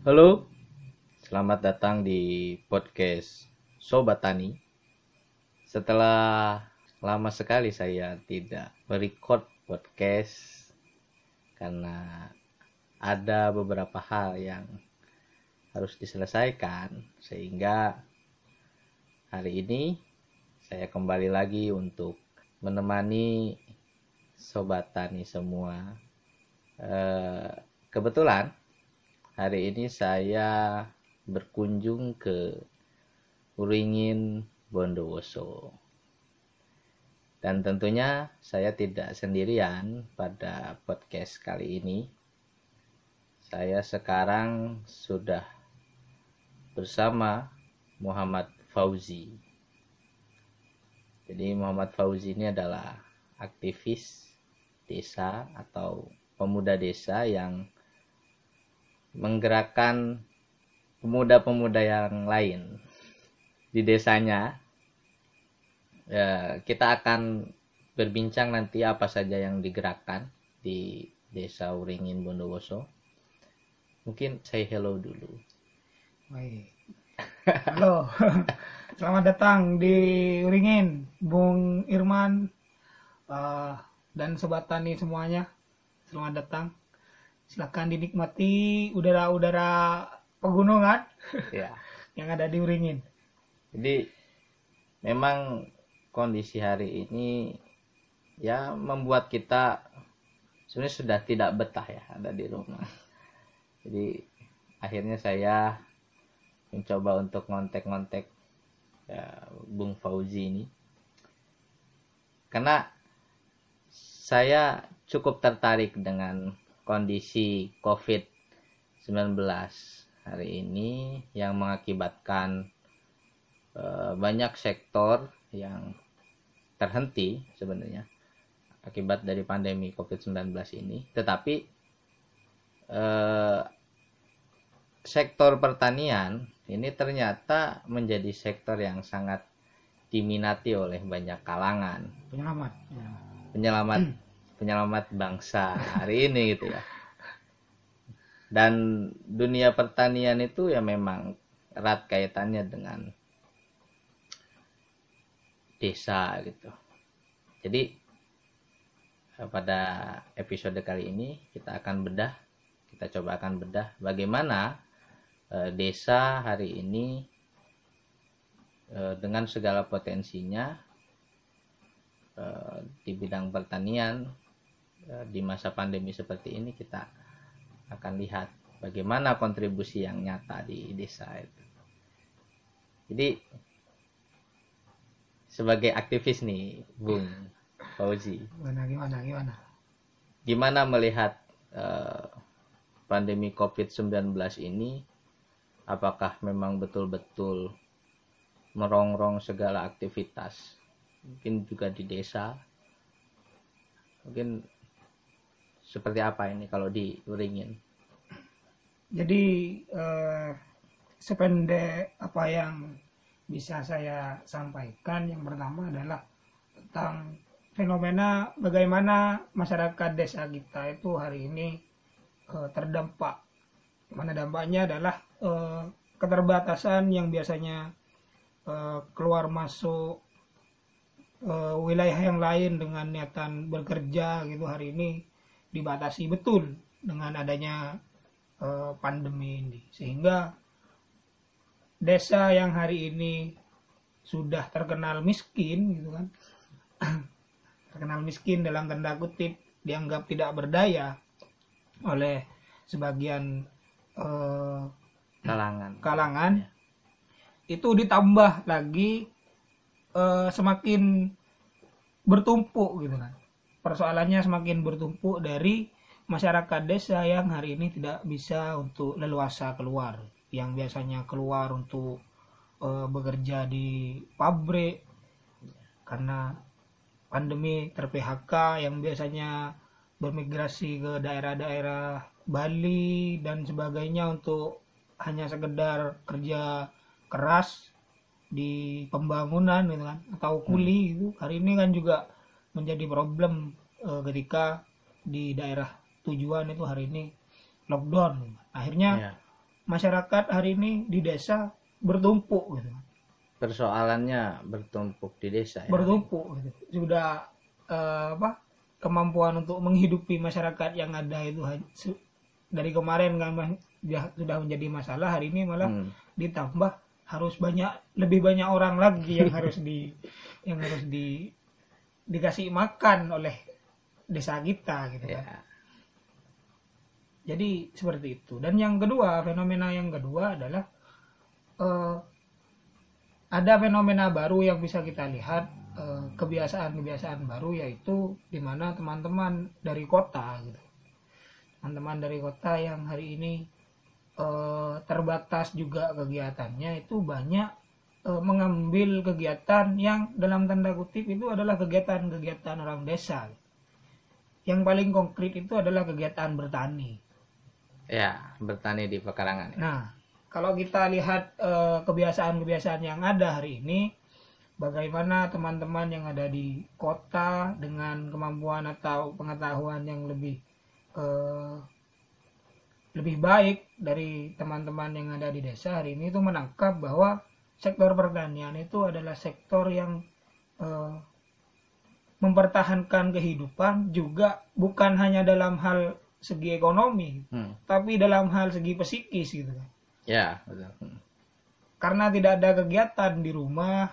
Halo, selamat datang di podcast Sobat Tani. Setelah lama sekali saya tidak merecord podcast karena ada beberapa hal yang harus diselesaikan sehingga hari ini saya kembali lagi untuk menemani sobat tani semua. Eh, kebetulan hari ini saya berkunjung ke Uringin Bondowoso. Dan tentunya saya tidak sendirian pada podcast kali ini. Saya sekarang sudah bersama Muhammad Fauzi. Jadi Muhammad Fauzi ini adalah aktivis desa atau pemuda desa yang menggerakkan pemuda-pemuda yang lain di desanya. Ya, kita akan berbincang nanti apa saja yang digerakkan di Desa Uringin Bondowoso. Mungkin saya hello dulu. Baik. Halo. Selamat datang di Uringin, Bung Irman uh, dan sobat tani semuanya. Selamat datang. Silahkan dinikmati udara-udara pegunungan Ya. yang ada di Uringin. Jadi memang kondisi hari ini ya membuat kita sebenarnya sudah tidak betah ya ada di rumah. Jadi akhirnya saya mencoba untuk ngontek-ngontek ya, Bung Fauzi ini karena saya cukup tertarik dengan kondisi COVID-19 hari ini yang mengakibatkan eh, banyak sektor yang terhenti sebenarnya akibat dari pandemi COVID-19 ini. Tetapi eh, sektor pertanian ini ternyata menjadi sektor yang sangat diminati oleh banyak kalangan Penyelamat. Ya. penyelamat penyelamat bangsa hari ini gitu ya. Dan dunia pertanian itu ya memang erat kaitannya dengan desa gitu. Jadi eh, pada episode kali ini kita akan bedah, kita coba akan bedah bagaimana eh, desa hari ini eh, dengan segala potensinya eh, di bidang pertanian di masa pandemi seperti ini kita akan lihat bagaimana kontribusi yang nyata di desa itu. Jadi sebagai aktivis nih, Bung Fauzi, Gimana gimana gimana? gimana melihat eh, pandemi COVID-19 ini? Apakah memang betul-betul merongrong segala aktivitas? Mungkin juga di desa. Mungkin seperti apa ini kalau diuringin? Jadi eh, sependek apa yang bisa saya sampaikan yang pertama adalah tentang fenomena bagaimana masyarakat desa kita itu hari ini eh, terdampak. Mana dampaknya adalah eh, keterbatasan yang biasanya eh, keluar masuk eh, wilayah yang lain dengan niatan bekerja gitu hari ini dibatasi betul dengan adanya eh, pandemi ini. Sehingga desa yang hari ini sudah terkenal miskin gitu kan terkenal miskin dalam tanda kutip dianggap tidak berdaya oleh sebagian eh, Kalangan. kalangan itu ditambah lagi eh, semakin bertumpuk gitu kan persoalannya semakin bertumpuk dari masyarakat desa yang hari ini tidak bisa untuk leluasa keluar. Yang biasanya keluar untuk eh, bekerja di pabrik karena pandemi ter PHK yang biasanya bermigrasi ke daerah-daerah Bali dan sebagainya untuk hanya sekedar kerja keras di pembangunan gitu kan atau kuli itu hari ini kan juga menjadi problem eh, ketika di daerah tujuan itu hari ini lockdown akhirnya Ya. masyarakat hari ini di desa bertumpuk gitu persoalannya bertumpuk di desa ya? bertumpuk gitu. sudah eh, apa kemampuan untuk menghidupi masyarakat yang ada itu dari kemarin kan dia sudah menjadi masalah hari ini malah Hmm. ditambah harus banyak lebih banyak orang lagi yang harus di yang harus di dikasih makan oleh desa kita gitu kan. ya Jadi seperti itu. Dan yang kedua, fenomena yang kedua adalah eh, ada fenomena baru yang bisa kita lihat eh, kebiasaan-kebiasaan baru yaitu di mana teman-teman dari kota gitu. Teman-teman dari kota yang hari ini eh, terbatas juga kegiatannya itu banyak mengambil kegiatan yang dalam tanda kutip itu adalah kegiatan-kegiatan orang desa. Yang paling konkret itu adalah kegiatan bertani. ya bertani di pekarangan ya. Nah, kalau kita lihat eh, kebiasaan-kebiasaan yang ada hari ini, bagaimana teman-teman yang ada di kota dengan kemampuan atau pengetahuan yang lebih eh, lebih baik dari teman-teman yang ada di desa hari ini itu menangkap bahwa sektor pertanian itu adalah sektor yang eh, mempertahankan kehidupan juga bukan hanya dalam hal segi ekonomi, Hmm. tapi dalam hal segi psikis gitu kan. ya betul Hmm. Karena tidak ada kegiatan di rumah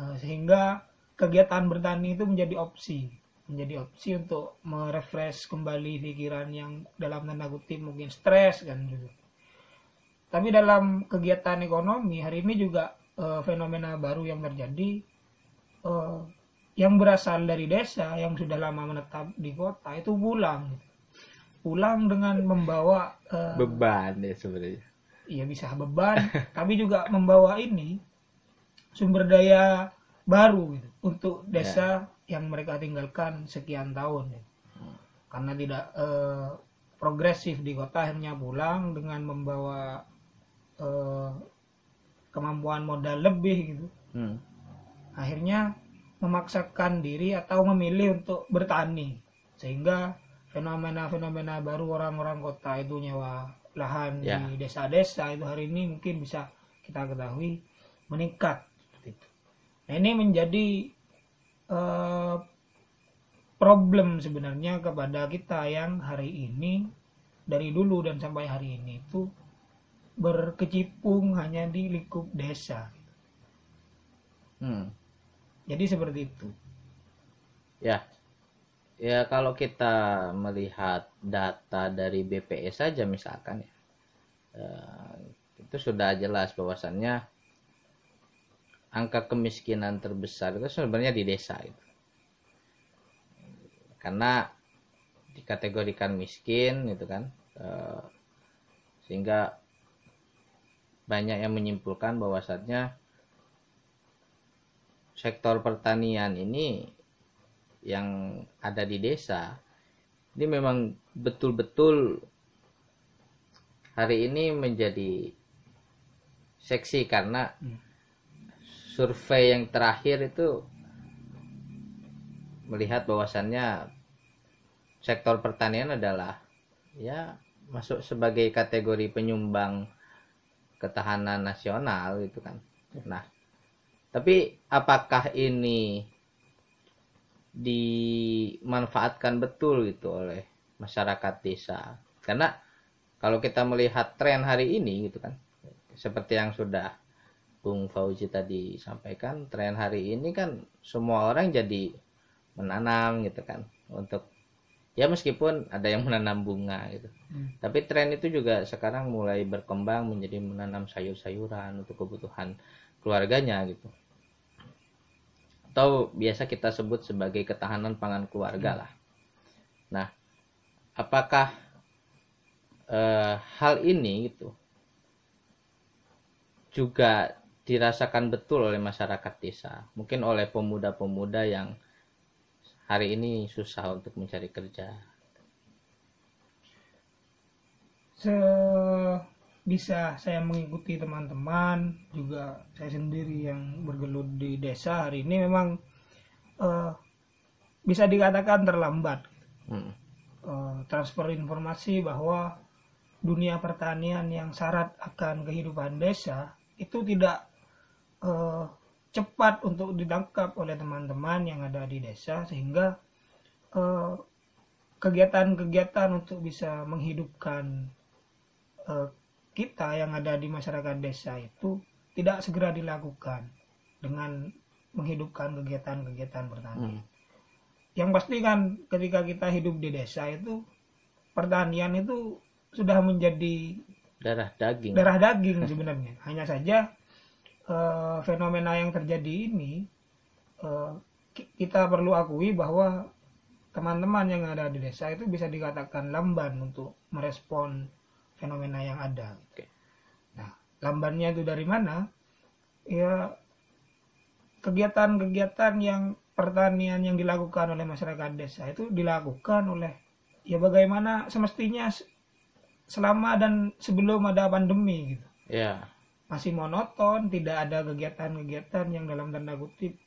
eh, sehingga kegiatan bertani itu menjadi opsi, menjadi opsi untuk merefresh kembali pikiran yang dalam tanda kutip mungkin stres kan gitu. Tapi dalam kegiatan ekonomi hari ini juga eh, fenomena baru yang terjadi eh, yang berasal dari desa yang sudah lama menetap di kota itu pulang. Pulang dengan membawa eh, beban ya sebenarnya. Ya bisa beban tapi juga membawa ini sumber daya baru gitu, untuk desa yang mereka tinggalkan sekian tahun. Gitu. karena tidak eh, progresif di kota akhirnya pulang dengan membawa eh, kemampuan modal lebih gitu Hmm. akhirnya memaksakan diri atau memilih untuk bertani sehingga fenomena-fenomena baru orang-orang kota itu nyewa lahan Ya. di desa-desa itu hari ini mungkin bisa kita ketahui meningkat seperti itu. Nah ini menjadi eh, problem sebenarnya kepada kita yang hari ini dari dulu dan sampai hari ini itu berkecimpung hanya di lingkup desa. Hmm. Jadi seperti itu. Ya, ya kalau kita melihat data dari BPS saja misalkan ya, eh, itu sudah jelas bahwasannya angka kemiskinan terbesar itu sebenarnya di desa itu. Karena dikategorikan miskin gitu kan, eh, sehingga banyak yang menyimpulkan bahwasannya sektor pertanian ini yang ada di desa ini memang betul-betul hari ini menjadi seksi karena Hmm. survei yang terakhir itu melihat bahwasannya sektor pertanian adalah ya masuk sebagai kategori penyumbang ketahanan nasional gitu kan. Nah, tapi apakah ini dimanfaatkan betul gitu oleh masyarakat desa? Karena kalau kita melihat tren hari ini gitu kan, seperti yang sudah Bung Fauzi tadi sampaikan, tren hari ini kan semua orang jadi menanam gitu kan untuk ya meskipun ada yang menanam bunga gitu. Hmm. Tapi tren itu juga sekarang mulai berkembang menjadi menanam sayur-sayuran untuk kebutuhan keluarganya gitu. Atau biasa kita sebut sebagai ketahanan pangan keluarga lah. Nah, apakah eh, hal ini gitu juga dirasakan betul oleh masyarakat desa, mungkin oleh pemuda-pemuda yang hari ini susah untuk mencari kerja. Se- bisa saya mengikuti teman-teman juga saya sendiri yang bergelut di desa hari ini memang eh, bisa dikatakan terlambat Hmm. Eh, transfer informasi bahwa dunia pertanian yang syarat akan kehidupan desa itu tidak eh, cepat untuk ditangkap oleh teman-teman yang ada di desa sehingga eh, kegiatan-kegiatan untuk bisa menghidupkan eh, kita yang ada di masyarakat desa itu tidak segera dilakukan dengan menghidupkan kegiatan-kegiatan pertanian. Hmm. Yang pasti kan ketika kita hidup di desa itu pertanian itu sudah menjadi Darah daging. darah daging sebenarnya. Hanya saja eh, fenomena yang terjadi ini ki- kita perlu akui bahwa teman-teman yang ada di desa itu bisa dikatakan lamban untuk merespon fenomena yang ada. Oke. Nah, lambannya itu dari mana? Ya kegiatan-kegiatan yang pertanian yang dilakukan oleh masyarakat desa itu dilakukan oleh ya bagaimana semestinya selama dan sebelum ada pandemi gitu Ya. Masih monoton tidak ada kegiatan-kegiatan yang dalam tanda kutip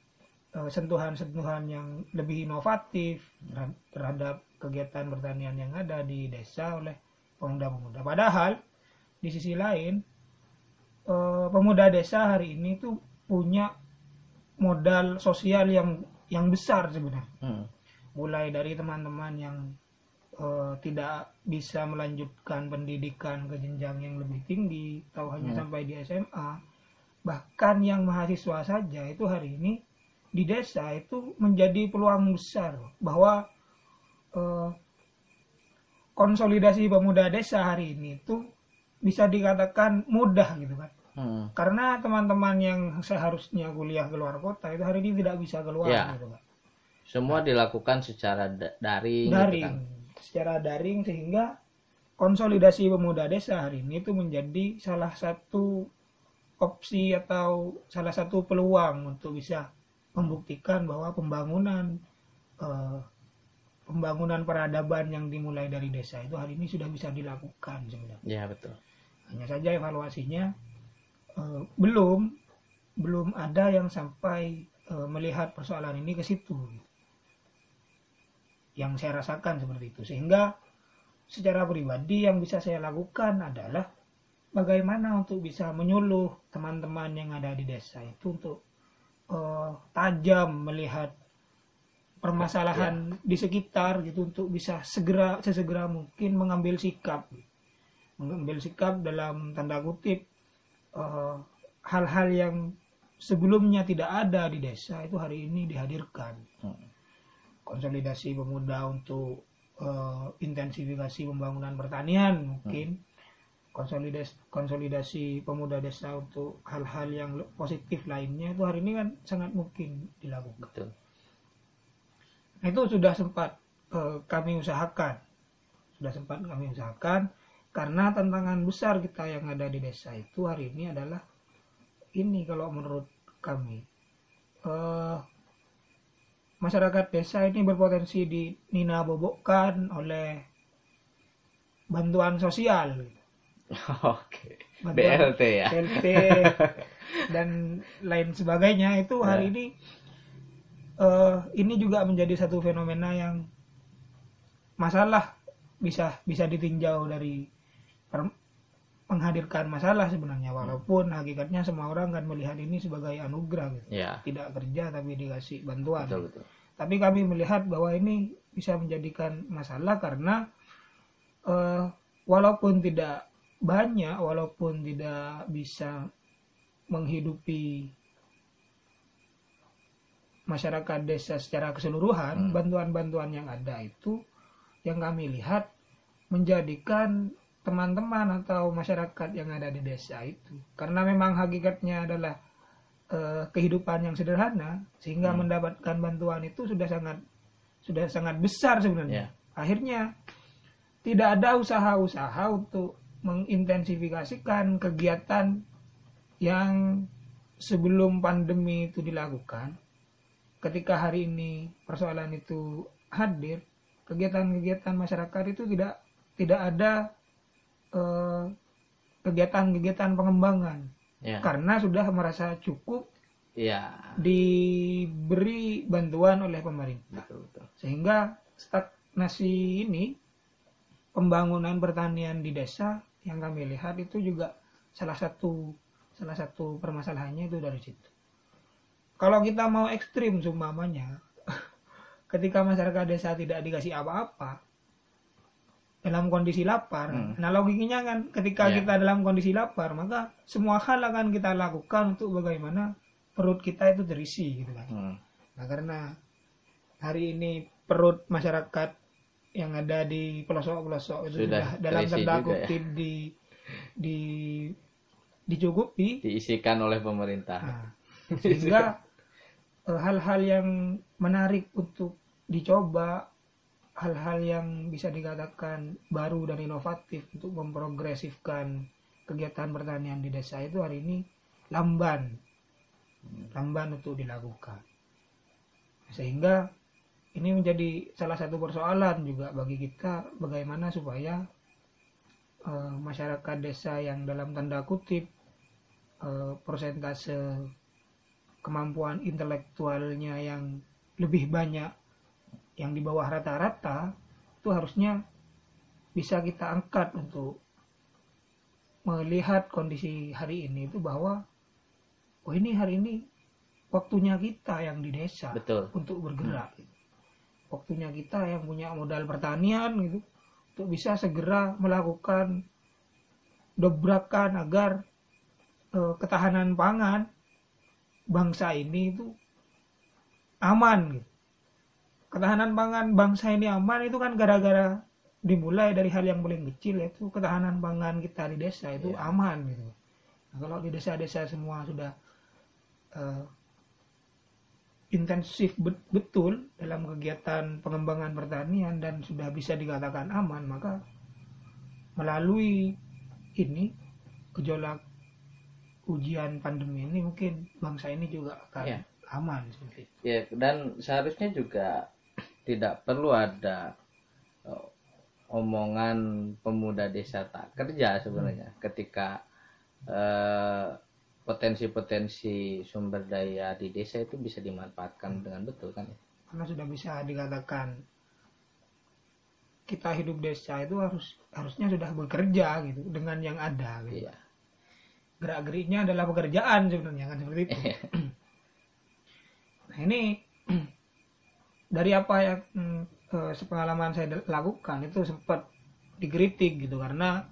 eh, sentuhan-sentuhan yang lebih inovatif terhad- terhadap kegiatan pertanian yang ada di desa oleh pemuda-pemuda padahal di sisi lain eh, pemuda desa hari ini tuh punya modal sosial yang yang besar sebenarnya Hmm. mulai dari teman-teman yang eh, tidak bisa melanjutkan pendidikan ke jenjang yang lebih tinggi atau hanya Hmm. sampai di SMA bahkan yang mahasiswa saja itu hari ini di desa itu menjadi peluang besar bahwa eh, konsolidasi pemuda desa hari ini itu bisa dikatakan mudah gitu kan Hmm. karena teman-teman yang seharusnya kuliah keluar kota itu hari ini tidak bisa keluar Ya. gitu kan Semua dilakukan secara da- daring, gitu daring kan. Secara daring sehingga konsolidasi pemuda desa hari ini itu menjadi salah satu opsi atau salah satu peluang untuk bisa membuktikan bahwa pembangunan eh, pembangunan peradaban yang dimulai dari desa itu hari ini sudah bisa dilakukan sebenarnya Ya, betul. hanya saja evaluasinya eh, belum belum ada yang sampai eh, melihat persoalan ini ke situ yang saya rasakan seperti itu. Sehingga secara pribadi yang bisa saya lakukan adalah bagaimana untuk bisa menyuluh teman-teman yang ada di desa itu untuk eh, tajam melihat permasalahan di sekitar gitu untuk bisa segera sesegera mungkin mengambil sikap. Mengambil sikap dalam tanda kutip eh, hal-hal yang sebelumnya tidak ada di desa itu hari ini dihadirkan. Hmm. Konsolidasi pemuda untuk eh, intensifikasi pembangunan pertanian mungkin. Konsolidasi konsolidasi pemuda desa untuk hal-hal yang positif lainnya itu hari ini kan sangat mungkin dilakukan. Betul. Nah, itu sudah sempat eh, kami usahakan. Sudah sempat kami usahakan karena tantangan besar kita yang ada di desa itu hari ini adalah ini kalau menurut kami eh, masyarakat desa ini berpotensi dinina bobokkan oleh bantuan sosial Oke. Bantuan BLT ya. BLT dan lain sebagainya itu hari Ya. ini eh, ini juga menjadi satu fenomena yang masalah bisa bisa ditinjau dari menghadirkan masalah sebenarnya walaupun hakikatnya semua orang kan melihat ini sebagai anugerah gitu. Ya. tidak kerja tapi dikasih bantuan Betul, betul. tapi kami melihat bahwa ini bisa menjadikan masalah karena eh, walaupun tidak banyak, walaupun tidak bisa menghidupi masyarakat desa secara keseluruhan, Hmm. bantuan-bantuan yang ada itu yang kami lihat menjadikan teman-teman atau masyarakat yang ada di desa itu karena memang hakikatnya adalah eh, kehidupan yang sederhana sehingga Hmm. mendapatkan bantuan itu sudah sangat sudah sangat besar sebenarnya. Ya. Akhirnya tidak ada usaha-usaha untuk mengintensifikasikan kegiatan yang sebelum pandemi itu dilakukan. Ketika hari ini persoalan itu hadir, kegiatan-kegiatan masyarakat itu tidak tidak ada eh, kegiatan-kegiatan pengembangan Ya. karena sudah merasa cukup Ya. diberi bantuan oleh pemerintah Betul, betul. sehingga stagnasi ini pembangunan pertanian di desa yang kami lihat itu juga salah satu salah satu permasalahannya itu dari situ. Kalau kita mau ekstrim sumpamanya, ketika masyarakat desa tidak dikasih apa-apa dalam kondisi lapar, Hmm. nah logikanya kan ketika Ya. kita dalam kondisi lapar maka semua hal akan kita lakukan untuk bagaimana perut kita itu terisi gitu kan. Hmm. Nah karena hari ini perut masyarakat yang ada di pelosok-pelosok itu Sudah sudah, dalam tanda ya. kutip di di dicukupi Diisikan oleh pemerintah. Nah, sehingga eh, hal-hal yang menarik untuk dicoba hal-hal yang bisa dikatakan baru dan inovatif untuk memprogresifkan kegiatan pertanian di desa itu hari ini lamban. Lamban untuk dilakukan. Sehingga ini menjadi salah satu persoalan juga bagi kita bagaimana supaya eh, masyarakat desa yang dalam tanda kutip eh, persentase kemampuan intelektualnya yang lebih banyak yang di bawah rata-rata itu harusnya bisa kita angkat untuk melihat kondisi hari ini itu bahwa oh ini hari ini waktunya kita yang di desa Betul. untuk bergerak. Waktunya kita yang punya modal pertanian gitu untuk bisa segera melakukan dobrakan agar eh, ketahanan pangan bangsa ini itu aman gitu. Ketahanan pangan bangsa ini aman itu kan gara-gara dimulai dari hal yang paling kecil yaitu ketahanan pangan kita di desa itu Iya. aman gitu. Nah, kalau di desa-desa semua sudah eh, intensif bet- betul dalam kegiatan pengembangan pertanian dan sudah bisa dikatakan aman maka melalui ini gejolak ujian pandemi ini mungkin bangsa ini juga akan Iya. aman seperti itu. Ya, dan seharusnya juga tidak perlu ada eh, omongan pemuda desa tak kerja sebenarnya ketika eh, potensi-potensi sumber daya di desa itu bisa dimanfaatkan dengan betul kan ya? karena sudah bisa dikatakan kita hidup desa itu harus harusnya sudah bekerja gitu dengan yang ada gitu. Iya. gerak geriknya adalah pekerjaan sebenarnya kan seperti itu. nah ini dari apa yang mm, eh, sepengalaman saya lakukan itu sempat dikritik gitu karena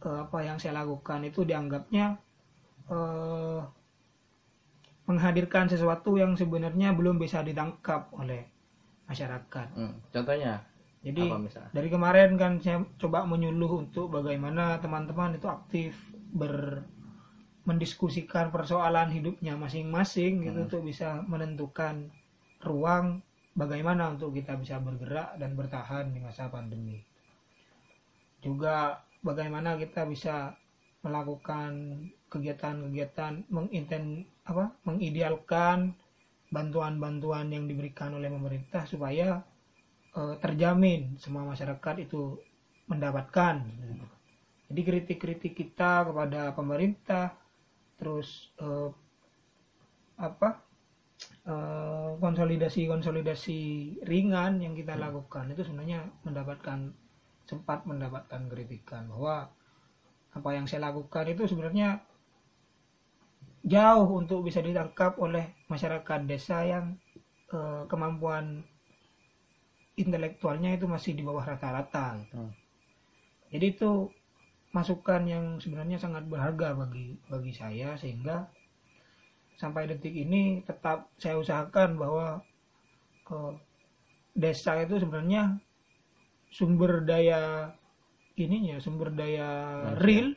eh, apa yang saya lakukan itu dianggapnya eh, menghadirkan sesuatu yang sebenarnya belum bisa ditangkap oleh masyarakat. Hmm, Contohnya Jadi dari kemarin kan saya coba menyuluh untuk bagaimana teman-teman itu aktif ber mendiskusikan persoalan hidupnya masing-masing gitu Hmm. untuk bisa menentukan ruang bagaimana untuk kita bisa bergerak dan bertahan di masa pandemi. Juga bagaimana kita bisa melakukan kegiatan-kegiatan menginten apa mengidealkan bantuan-bantuan yang diberikan oleh pemerintah supaya eh, terjamin semua masyarakat itu mendapatkan. Jadi kritik-kritik kita kepada pemerintah, terus eh, apa eh, konsolidasi-konsolidasi ringan yang kita lakukan itu sebenarnya mendapatkan sempat mendapatkan kritikan bahwa apa yang saya lakukan itu sebenarnya jauh untuk bisa ditangkap oleh masyarakat desa yang eh, kemampuan intelektualnya itu masih di bawah rata-rata. gitu. Hmm. Jadi itu masukan yang sebenarnya sangat berharga bagi bagi saya sehingga sampai detik ini tetap saya usahakan bahwa eh, desa itu sebenarnya sumber daya ininya sumber daya Manusia. real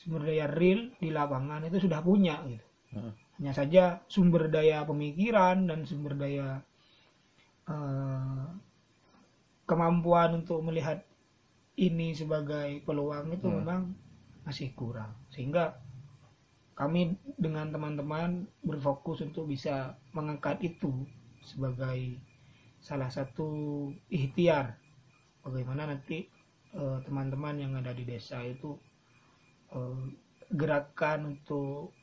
sumber daya real di lapangan itu sudah punya gitu hanya saja sumber daya pemikiran dan sumber daya eh, kemampuan untuk melihat ini sebagai peluang itu Hmm. memang masih kurang sehingga kami dengan teman-teman berfokus untuk bisa mengangkat itu sebagai salah satu ikhtiar bagaimana nanti eh, teman-teman yang ada di desa itu eh, gerakan untuk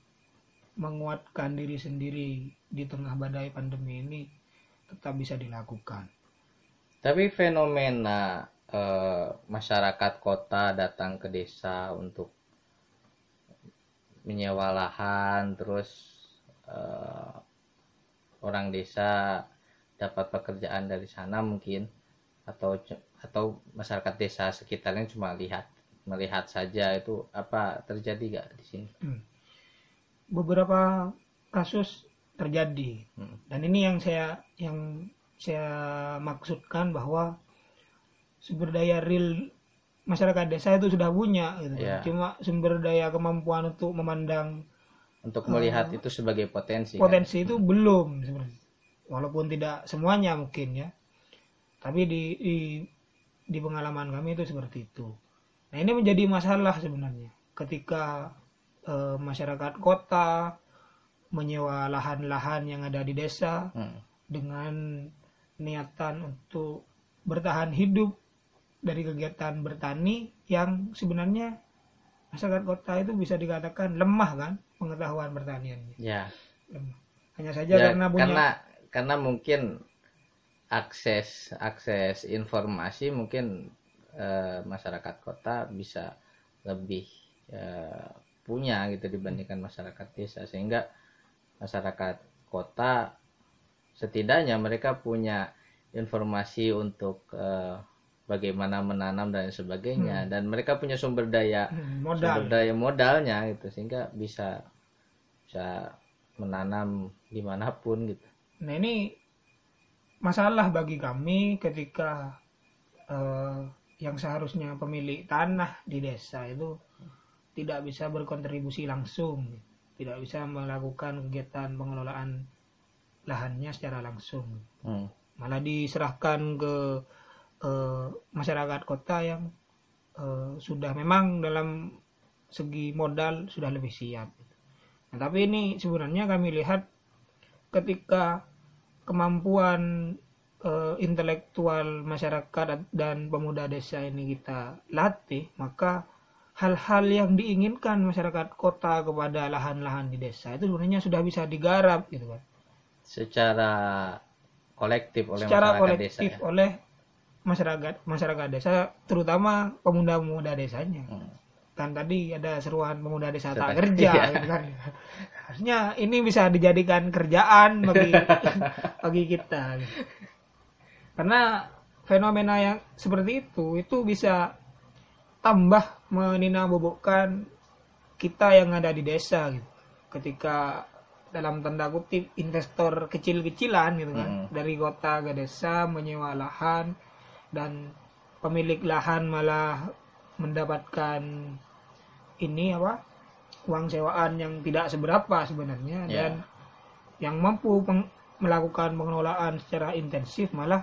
menguatkan diri sendiri di tengah badai pandemi ini tetap bisa dilakukan. Tapi fenomena eh, masyarakat kota datang ke desa untuk menyewa lahan terus eh, orang desa dapat pekerjaan dari sana mungkin atau atau masyarakat desa sekitarnya cuma lihat melihat saja itu apa terjadi gak di sini? Hmm. Beberapa kasus terjadi hmm. dan ini yang saya yang saya maksudkan bahwa sumber daya real masyarakat desa itu sudah punya gitu. Yeah. Cuma sumber daya kemampuan untuk memandang untuk melihat uh, itu sebagai potensi. Potensi kan? itu hmm. belum sebenarnya. Walaupun tidak semuanya mungkin ya. Tapi di, di di pengalaman kami itu seperti itu. Nah, ini menjadi masalah sebenarnya ketika uh, masyarakat kota menyewa lahan-lahan yang ada di desa hmm. dengan niatan untuk bertahan hidup dari kegiatan bertani yang sebenarnya masyarakat kota itu bisa dikatakan lemah kan pengetahuan pertaniannya. Ya. Lemah. Hanya saja ya, karena punya karena karena mungkin akses akses informasi mungkin eh, masyarakat kota bisa lebih eh, punya gitu dibandingkan masyarakat desa sehingga masyarakat kota setidaknya mereka punya informasi untuk eh, bagaimana menanam dan sebagainya hmm. dan mereka punya sumber daya hmm, modal. sumber daya modalnya gitu sehingga bisa bisa menanam di mana pun gitu. Nah ini masalah bagi kami ketika uh, yang seharusnya pemilik tanah di desa itu tidak bisa berkontribusi langsung, tidak bisa melakukan kegiatan pengelolaan lahannya secara langsung, hmm. malah diserahkan ke uh, masyarakat kota yang uh, sudah memang dalam segi modal sudah lebih siap. Nah, tapi ini sebenarnya kami lihat ketika kemampuan uh, intelektual masyarakat dan pemuda desa ini kita latih, maka hal-hal yang diinginkan masyarakat kota kepada lahan-lahan di desa itu sebenarnya sudah bisa digarap gitu kan. Secara kolektif oleh Secara masyarakat kolektif desa. Ya? oleh masyarakat masyarakat desa terutama pemuda-pemuda desanya hmm. kan tadi ada seruan pemuda desa tak kerja iya. gitu kan harusnya ini bisa dijadikan kerjaan bagi bagi kita karena fenomena yang seperti itu itu bisa tambah menina bobokkan kita yang ada di desa gitu ketika dalam tanda kutip investor kecil-kecilan gitu kan hmm. dari kota ke desa menyewa lahan dan pemilik lahan malah mendapatkan ini apa uang sewaan yang tidak seberapa sebenarnya yeah. dan yang mampu peng melakukan pengelolaan secara intensif malah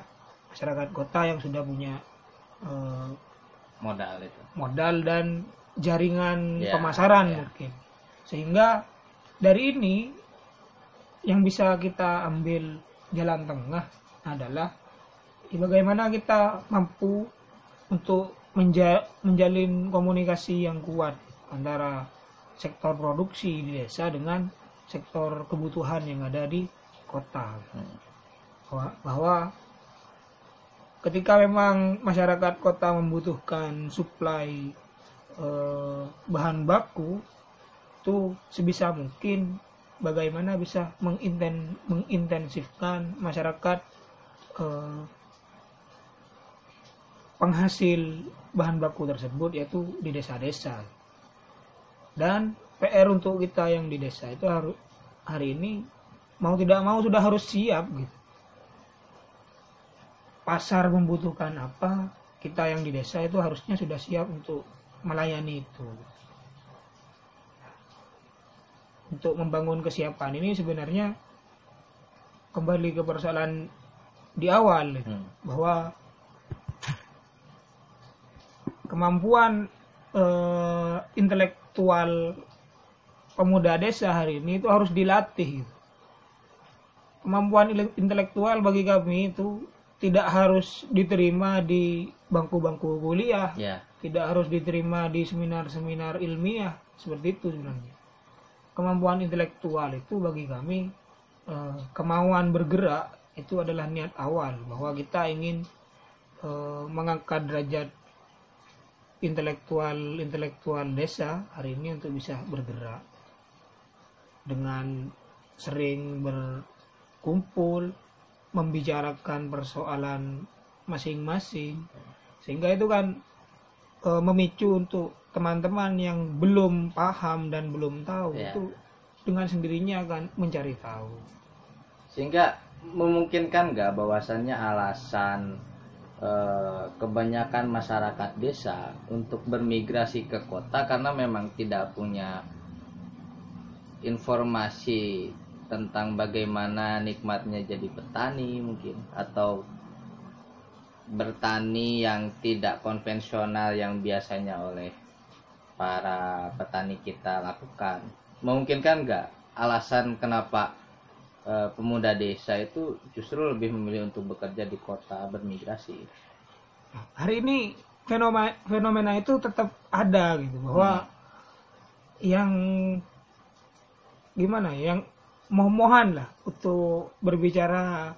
masyarakat kota yang sudah punya uh, modal itu modal dan jaringan yeah, pemasaran yeah. mungkin sehingga dari ini yang bisa kita ambil jalan tengah adalah bagaimana kita mampu untuk menja menjalin komunikasi yang kuat antara sektor produksi di desa dengan sektor kebutuhan yang ada di kota? Bahwa, bahwa ketika memang masyarakat kota membutuhkan suplai eh, bahan baku itu sebisa mungkin bagaimana bisa menginten, mengintensifkan masyarakat eh, penghasil bahan baku tersebut yaitu di desa-desa. Dan PR untuk kita yang di desa itu harus hari ini mau tidak mau sudah harus siap gitu. Pasar membutuhkan apa, kita yang di desa itu harusnya sudah siap untuk melayani itu. Untuk membangun kesiapan ini sebenarnya kembali ke persoalan di awal hmm. bahwa kemampuan uh, intelektual pemuda desa hari ini itu harus dilatih. Kemampuan intelektual bagi kami itu tidak harus diterima di bangku-bangku kuliah, yeah. tidak harus diterima di seminar-seminar ilmiah seperti itu sebenarnya. Kemampuan intelektual itu bagi kami eh, kemauan bergerak itu adalah niat awal bahwa kita ingin eh, mengangkat derajat intelektual intelektual desa hari ini untuk bisa bergerak dengan sering berkumpul membicarakan persoalan masing-masing sehingga itu kan e, memicu untuk teman-teman yang belum paham dan belum tahu Ya. itu dengan sendirinya akan mencari tahu sehingga memungkinkan nggak bahwasannya alasan kebanyakan masyarakat desa untuk bermigrasi ke kota karena memang tidak punya informasi tentang bagaimana nikmatnya jadi petani mungkin atau bertani yang tidak konvensional yang biasanya oleh para petani kita lakukan. Memungkinkan nggak alasan kenapa eh, pemuda desa itu justru lebih memilih untuk bekerja di kota bermigrasi. Hari ini fenomena fenomena itu tetap ada gitu bahwa yang gimana ya, yang moh-mohan lah untuk berbicara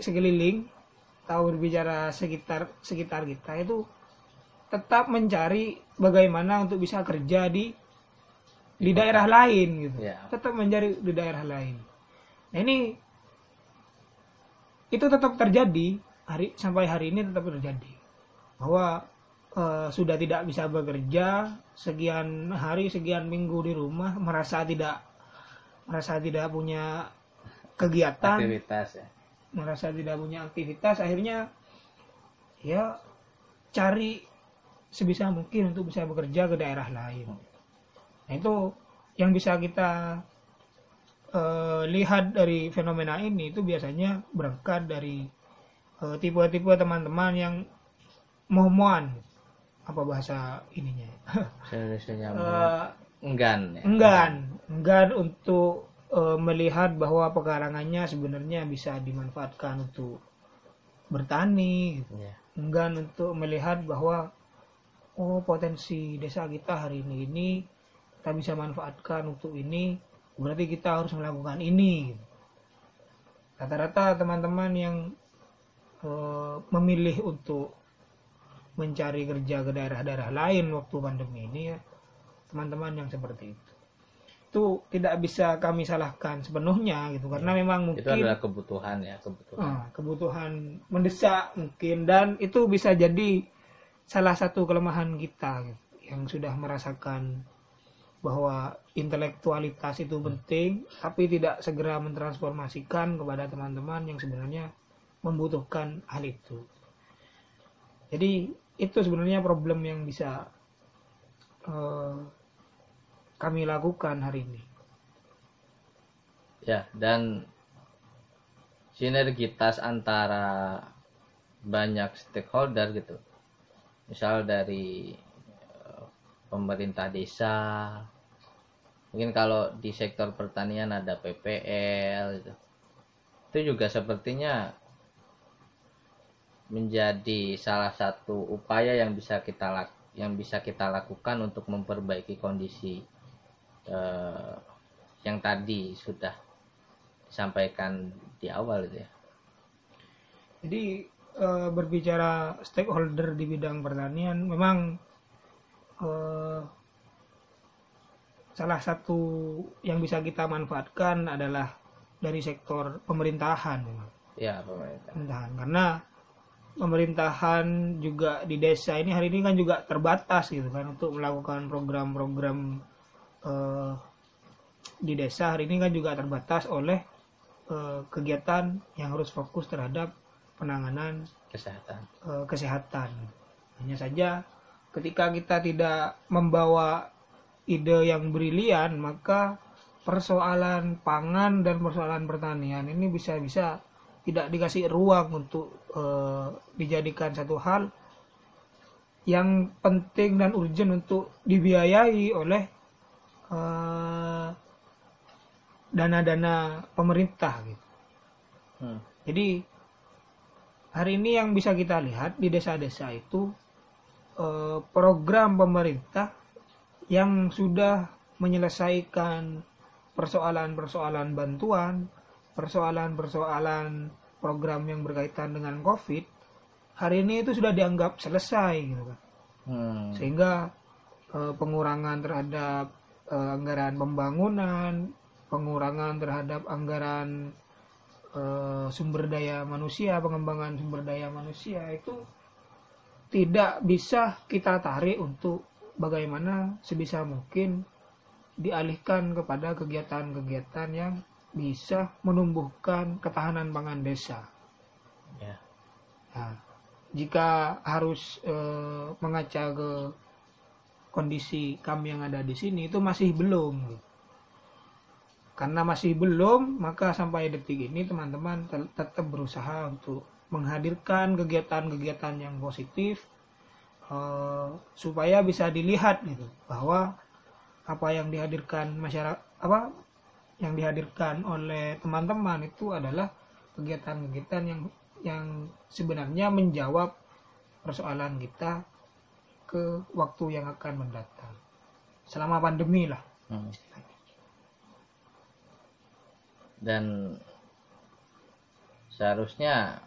sekeliling atau berbicara sekitar sekitar kita itu tetap mencari bagaimana untuk bisa kerja di di daerah lain gitu. Ya. Tetap mencari di daerah lain. Nah ini itu tetap terjadi hari sampai hari ini tetap terjadi. Bahwa eh, sudah tidak bisa bekerja sekian hari sekian minggu di rumah merasa tidak merasa tidak punya kegiatan. Aktivitas ya. Merasa tidak punya aktivitas akhirnya ya cari sebisa mungkin untuk bisa bekerja ke daerah lain. Nah itu yang bisa kita eh, lihat dari fenomena ini itu biasanya berangkat dari eh, tipe-tipe teman-teman yang mohon apa bahasa ininya Eh, enggan ya enggan enggan untuk eh, melihat bahwa pekarangannya sebenarnya bisa dimanfaatkan untuk bertani gitu. Ya. enggan untuk melihat bahwa oh potensi desa kita hari ini ini kita bisa manfaatkan untuk ini berarti kita harus melakukan ini. Rata-rata teman-teman yang eh, memilih untuk mencari kerja ke daerah-daerah lain waktu pandemi ini ya teman-teman yang seperti itu. Itu tidak bisa kami salahkan sepenuhnya gitu karena memang mungkin itu adalah kebutuhan ya kebutuhan. Ah, kebutuhan mendesak mungkin dan itu bisa jadi salah satu kelemahan kita gitu, yang sudah merasakan bahwa intelektualitas itu penting tapi tidak segera mentransformasikan kepada teman-teman yang sebenarnya membutuhkan hal itu. Jadi itu sebenarnya problem yang bisa eh, kami lakukan hari ini. ya dan sinergitas antara banyak stakeholder gitu misal dari pemerintah desa mungkin kalau di sektor pertanian ada PPL gitu itu juga sepertinya menjadi salah satu upaya yang bisa kita lak yang bisa kita lakukan untuk memperbaiki kondisi eh, yang tadi sudah disampaikan di awal ya. Jadi eh, berbicara stakeholder di bidang pertanian memang eh, salah satu yang bisa kita manfaatkan adalah dari sektor pemerintahan memang. Ya, pemerintah. pemerintahan karena pemerintahan juga di desa ini hari ini kan juga terbatas gitu kan untuk melakukan program-program eh, di desa hari ini kan juga terbatas oleh eh, kegiatan yang harus fokus terhadap penanganan Kesehatan. eh, kesehatan. Hanya saja ketika kita tidak membawa ide yang brilian, maka persoalan pangan dan persoalan pertanian ini bisa-bisa tidak dikasih ruang untuk eh, dijadikan satu hal yang penting dan urgent untuk dibiayai oleh eh, dana-dana pemerintah gitu. Hmm. Jadi hari ini yang bisa kita lihat di desa-desa itu eh, program pemerintah yang sudah menyelesaikan persoalan-persoalan bantuan, persoalan-persoalan program yang berkaitan dengan COVID, hari ini itu sudah dianggap selesai gitu kan Hmm. sehingga eh, pengurangan terhadap eh, anggaran pembangunan, pengurangan terhadap anggaran eh, sumber daya manusia, pengembangan sumber daya manusia itu tidak bisa kita tarik untuk bagaimana sebisa mungkin dialihkan kepada kegiatan-kegiatan yang bisa menumbuhkan ketahanan pangan desa. Ya. Nah, jika harus eh, mengaca ke kondisi kami yang ada di sini itu masih belum. Karena masih belum, maka sampai detik ini teman-teman tetap berusaha untuk menghadirkan kegiatan-kegiatan yang positif eh, supaya bisa dilihat gitu bahwa apa yang dihadirkan masyarakat apa yang dihadirkan oleh teman-teman itu adalah kegiatan-kegiatan yang yang sebenarnya menjawab persoalan kita ke waktu yang akan mendatang selama pandemi lah Hmm. Dan seharusnya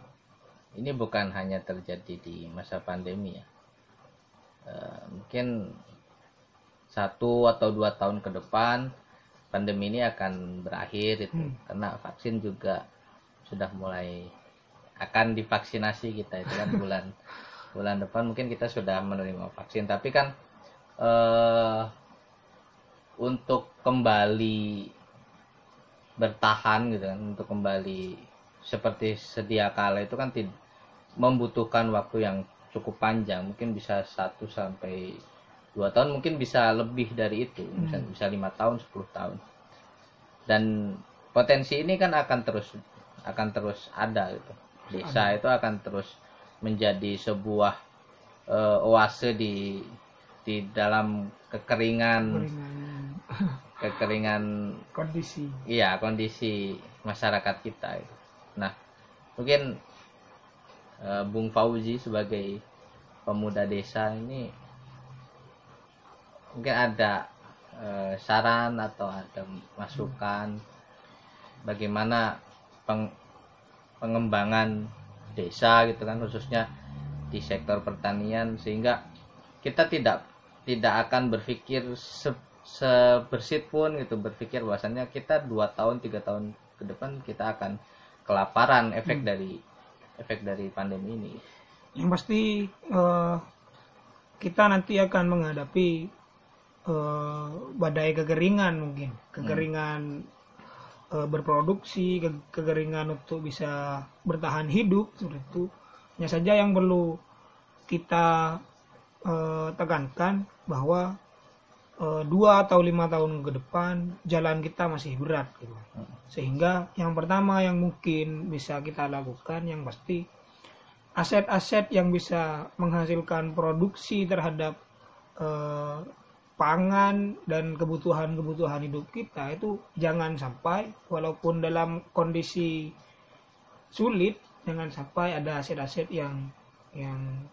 ini bukan hanya terjadi di masa pandemi ya. Eh, mungkin satu atau dua tahun ke depan pandemi ini akan berakhir itu Hmm. karena vaksin juga sudah mulai akan divaksinasi kita itu kan bulan bulan depan mungkin kita sudah menerima vaksin tapi kan eh untuk kembali bertahan gitu kan untuk kembali seperti sedia kala itu kan tid- membutuhkan waktu yang cukup panjang. Mungkin bisa 1 sampai dua tahun mungkin bisa lebih dari itu. Bisa Hmm. bisa lima tahun 10 tahun. Dan potensi ini kan akan terus akan terus ada gitu. Desa itu akan terus menjadi sebuah eh, oase di di dalam kekeringan Keringan kekeringan kondisi. Iya kondisi masyarakat kita itu. Nah, mungkin eh, Bung Fauzi sebagai pemuda desa ini mungkin ada eh, saran atau ada masukan bagaimana peng- pengembangan desa gitu kan khususnya di sektor pertanian sehingga kita tidak tidak akan berpikir se, sebersit pun gitu berpikir bahwasannya kita dua tahun tiga tahun ke depan kita akan kelaparan. Efek dari efek dari pandemi ini? Yang pasti eh, kita nanti akan menghadapi eh, badai kekeringan mungkin. Kekeringan eh, berproduksi ke- kekeringan untuk bisa bertahan hidup seperti itu. Hanya saja yang perlu kita eh, tekankan bahwa dua atau lima tahun ke depan jalan kita masih berat gitu. sehingga yang pertama yang mungkin bisa kita lakukan yang pasti aset-aset yang bisa menghasilkan produksi terhadap eh, pangan dan kebutuhan-kebutuhan hidup kita itu jangan sampai walaupun dalam kondisi sulit jangan sampai ada aset-aset yang yang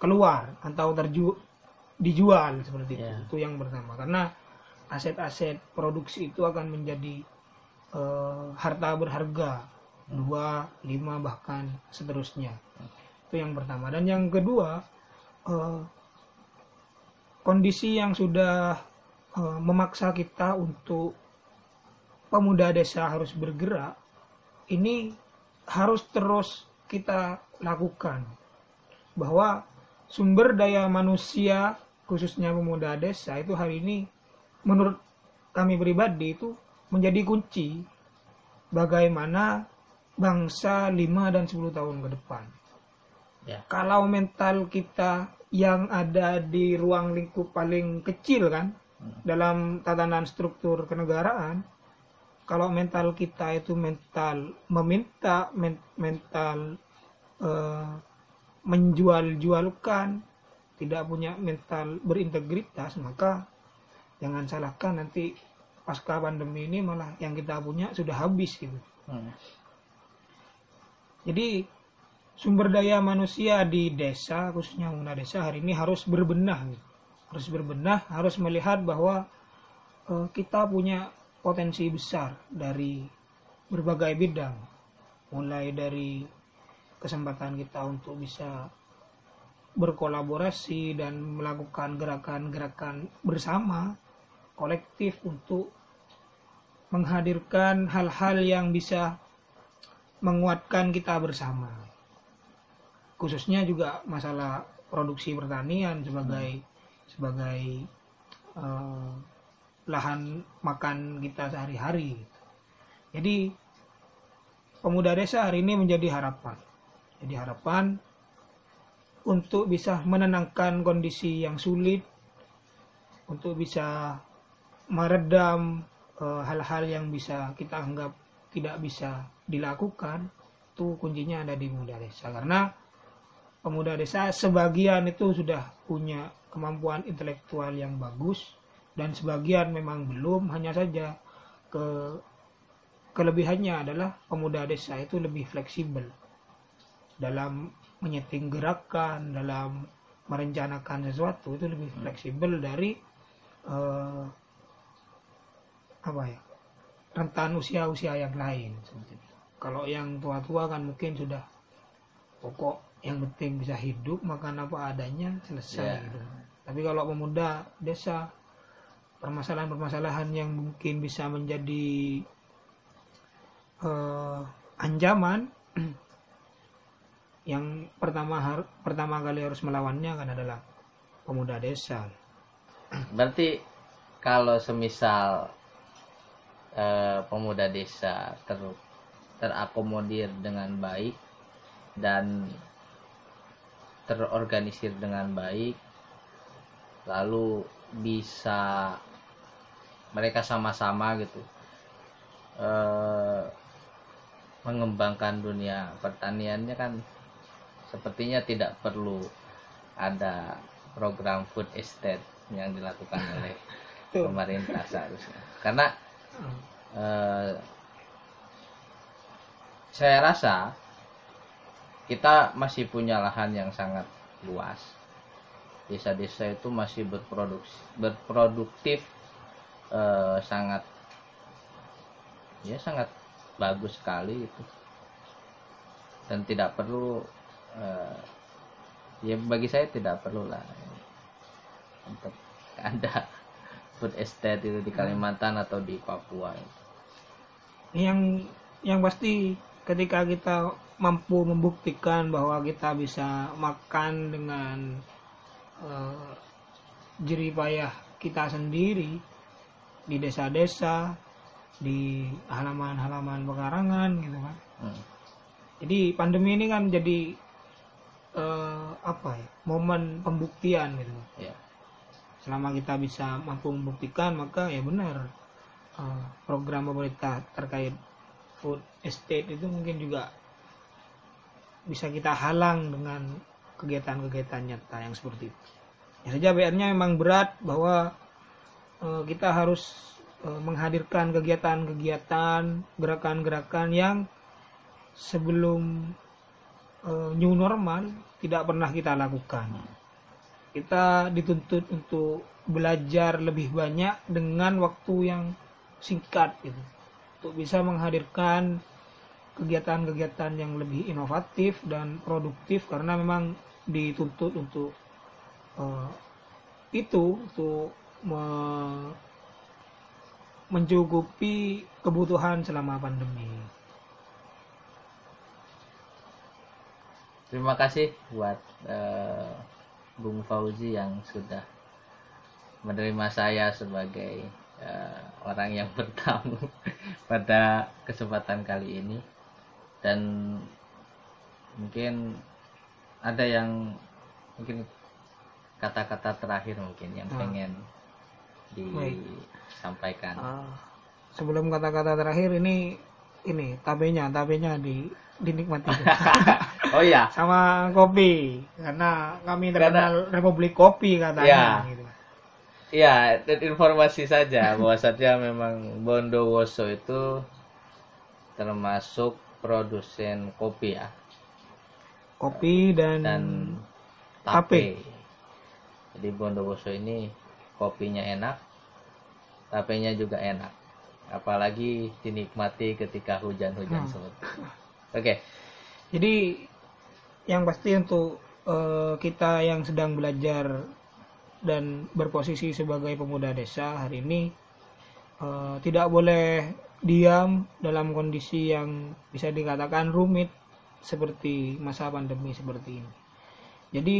keluar atau terju dijual seperti itu. Ya. itu yang pertama. Karena aset-aset produksi itu akan menjadi eh, harta berharga. Dua lima bahkan seterusnya. Itu yang pertama. Dan yang kedua eh, kondisi yang sudah eh, memaksa kita untuk pemuda desa harus bergerak ini harus terus kita lakukan. Bahwa sumber daya manusia khususnya pemuda desa itu hari ini menurut kami pribadi itu menjadi kunci bagaimana bangsa 5 dan 10 tahun ke depan. ya Kalau mental kita yang ada di ruang lingkup paling kecil kan dalam tatanan struktur kenegaraan kalau mental kita itu mental meminta men- mental eh, menjual-jualkan tidak punya mental berintegritas maka jangan salahkan nanti pasca pandemi ini malah yang kita punya sudah habis gitu Hmm. jadi sumber daya manusia di desa khususnya pengguna desa hari ini harus berbenah gitu. harus berbenah harus melihat bahwa eh, kita punya potensi besar dari berbagai bidang mulai dari kesempatan kita untuk bisa berkolaborasi dan melakukan gerakan-gerakan bersama kolektif untuk menghadirkan hal-hal yang bisa menguatkan kita bersama. Khususnya juga masalah produksi pertanian sebagai sebagai uh, lahan makan kita sehari-hari. Jadi pemuda desa hari ini menjadi harapan. Jadi harapan untuk bisa menenangkan kondisi yang sulit, untuk bisa meredam eh, hal-hal uh, yang bisa kita anggap tidak bisa dilakukan, itu kuncinya ada di pemuda desa. Karena pemuda desa sebagian itu sudah punya kemampuan intelektual yang bagus dan sebagian memang belum, hanya saja ke kelebihannya adalah pemuda desa itu lebih fleksibel dalam menyeting gerakan dalam merencanakan sesuatu itu lebih fleksibel dari uh, apa ya rentan usia-usia yang lain kalau yang tua-tua kan mungkin sudah pokok yang penting bisa hidup makan apa adanya selesai yeah. gitu. tapi kalau pemuda desa permasalahan-permasalahan yang mungkin bisa menjadi uh, ancaman yang pertama har pertama kali harus melawannya kan adalah pemuda desa. Berarti kalau semisal eh, pemuda desa ter terakomodir dengan baik dan terorganisir dengan baik lalu bisa mereka sama-sama gitu eh, mengembangkan dunia pertaniannya kan sepertinya tidak perlu ada program food estate yang dilakukan oleh pemerintah seharusnya. Karena eh, saya rasa kita masih punya lahan yang sangat luas. Desa-desa itu masih berproduksi berproduktif eh, sangat ya sangat bagus sekali itu. Dan tidak perlu uh, ya bagi saya tidak perlu lah untuk ada food estate itu di Kalimantan atau di Papua yang yang pasti ketika kita mampu membuktikan bahwa kita bisa makan dengan uh, jerih payah kita sendiri di desa-desa di halaman-halaman pekarangan gitu kan hmm. jadi pandemi ini kan jadi uh, apa ya momen pembuktian gitu ya. selama kita bisa mampu membuktikan maka ya benar uh, program pemerintah terkait food estate itu mungkin juga bisa kita halang dengan kegiatan-kegiatan nyata yang seperti itu. Ya saja BR-nya memang berat bahwa uh, kita harus uh, menghadirkan kegiatan-kegiatan, gerakan-gerakan yang sebelum uh, new normal tidak pernah kita lakukan. Kita dituntut untuk belajar lebih banyak dengan waktu yang singkat gitu. Untuk bisa menghadirkan kegiatan-kegiatan yang lebih inovatif dan produktif karena memang dituntut untuk uh, itu untuk me mencukupi kebutuhan selama pandemi. Terima kasih buat uh, Bung Fauzi yang sudah menerima saya sebagai uh, orang yang bertamu pada kesempatan kali ini dan mungkin ada yang mungkin kata-kata terakhir mungkin yang ah. pengen disampaikan. Uh, sebelum kata-kata terakhir ini ini tabenya tabenya di dinikmati. oh iya. Sama kopi karena kami terkenal karena, Republik Kopi katanya ya. gitu. Iya, dan informasi saja bahwasanya memang Bondowoso itu termasuk produsen kopi ya. Kopi dan dan tape. tape. Jadi Bondowoso ini kopinya enak, tapenya juga enak. Apalagi dinikmati ketika hujan-hujan hmm. Oke. Okay. Jadi yang pasti untuk eh, kita yang sedang belajar dan berposisi sebagai pemuda desa hari ini eh, tidak boleh diam dalam kondisi yang bisa dikatakan rumit seperti masa pandemi seperti ini. Jadi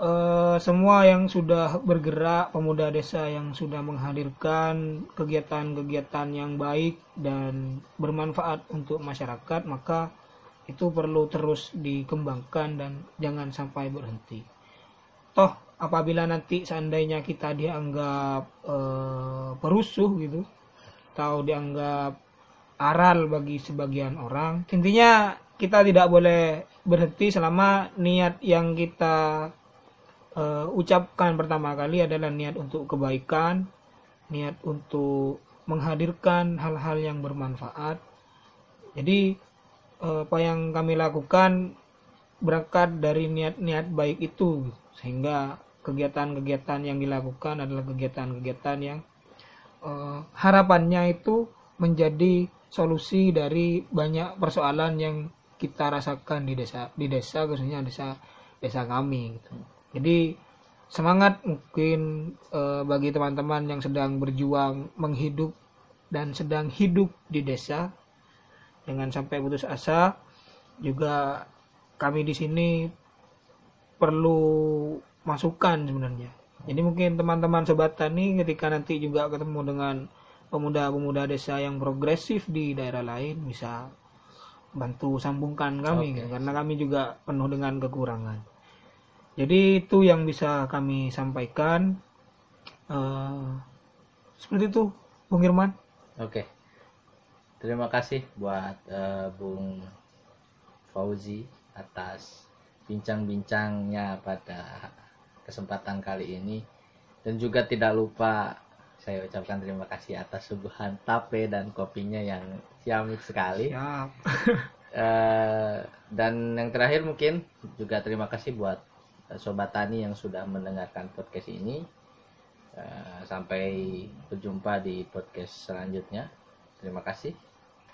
eh, semua yang sudah bergerak pemuda desa yang sudah menghadirkan kegiatan-kegiatan yang baik dan bermanfaat untuk masyarakat maka itu perlu terus dikembangkan dan jangan sampai berhenti. Toh apabila nanti seandainya kita dianggap eh, perusuh gitu atau dianggap aral bagi sebagian orang, intinya kita tidak boleh berhenti selama niat yang kita eh, ucapkan pertama kali adalah niat untuk kebaikan, niat untuk menghadirkan hal-hal yang bermanfaat. Jadi apa yang kami lakukan berangkat dari niat-niat baik itu sehingga kegiatan-kegiatan yang dilakukan adalah kegiatan-kegiatan yang eh, harapannya itu menjadi solusi dari banyak persoalan yang kita rasakan di desa di desa khususnya desa desa kami gitu. Jadi semangat mungkin eh, bagi teman-teman yang sedang berjuang menghidup dan sedang hidup di desa dengan sampai putus asa juga kami di sini perlu masukan sebenarnya jadi mungkin teman-teman sobat tani ketika nanti juga ketemu dengan pemuda-pemuda desa yang progresif di daerah lain bisa bantu sambungkan kami gitu. karena kami juga penuh dengan kekurangan jadi itu yang bisa kami sampaikan Eh, seperti itu Bung Irman Oke. Terima kasih buat eh, Bung Fauzi atas bincang-bincangnya pada kesempatan kali ini dan juga tidak lupa saya ucapkan terima kasih atas suguhan tape dan kopinya yang ciamik sekali. siap Eh, dan yang terakhir mungkin juga terima kasih buat eh, sobat tani yang sudah mendengarkan podcast ini. Eh, sampai berjumpa di podcast selanjutnya. Terima kasih.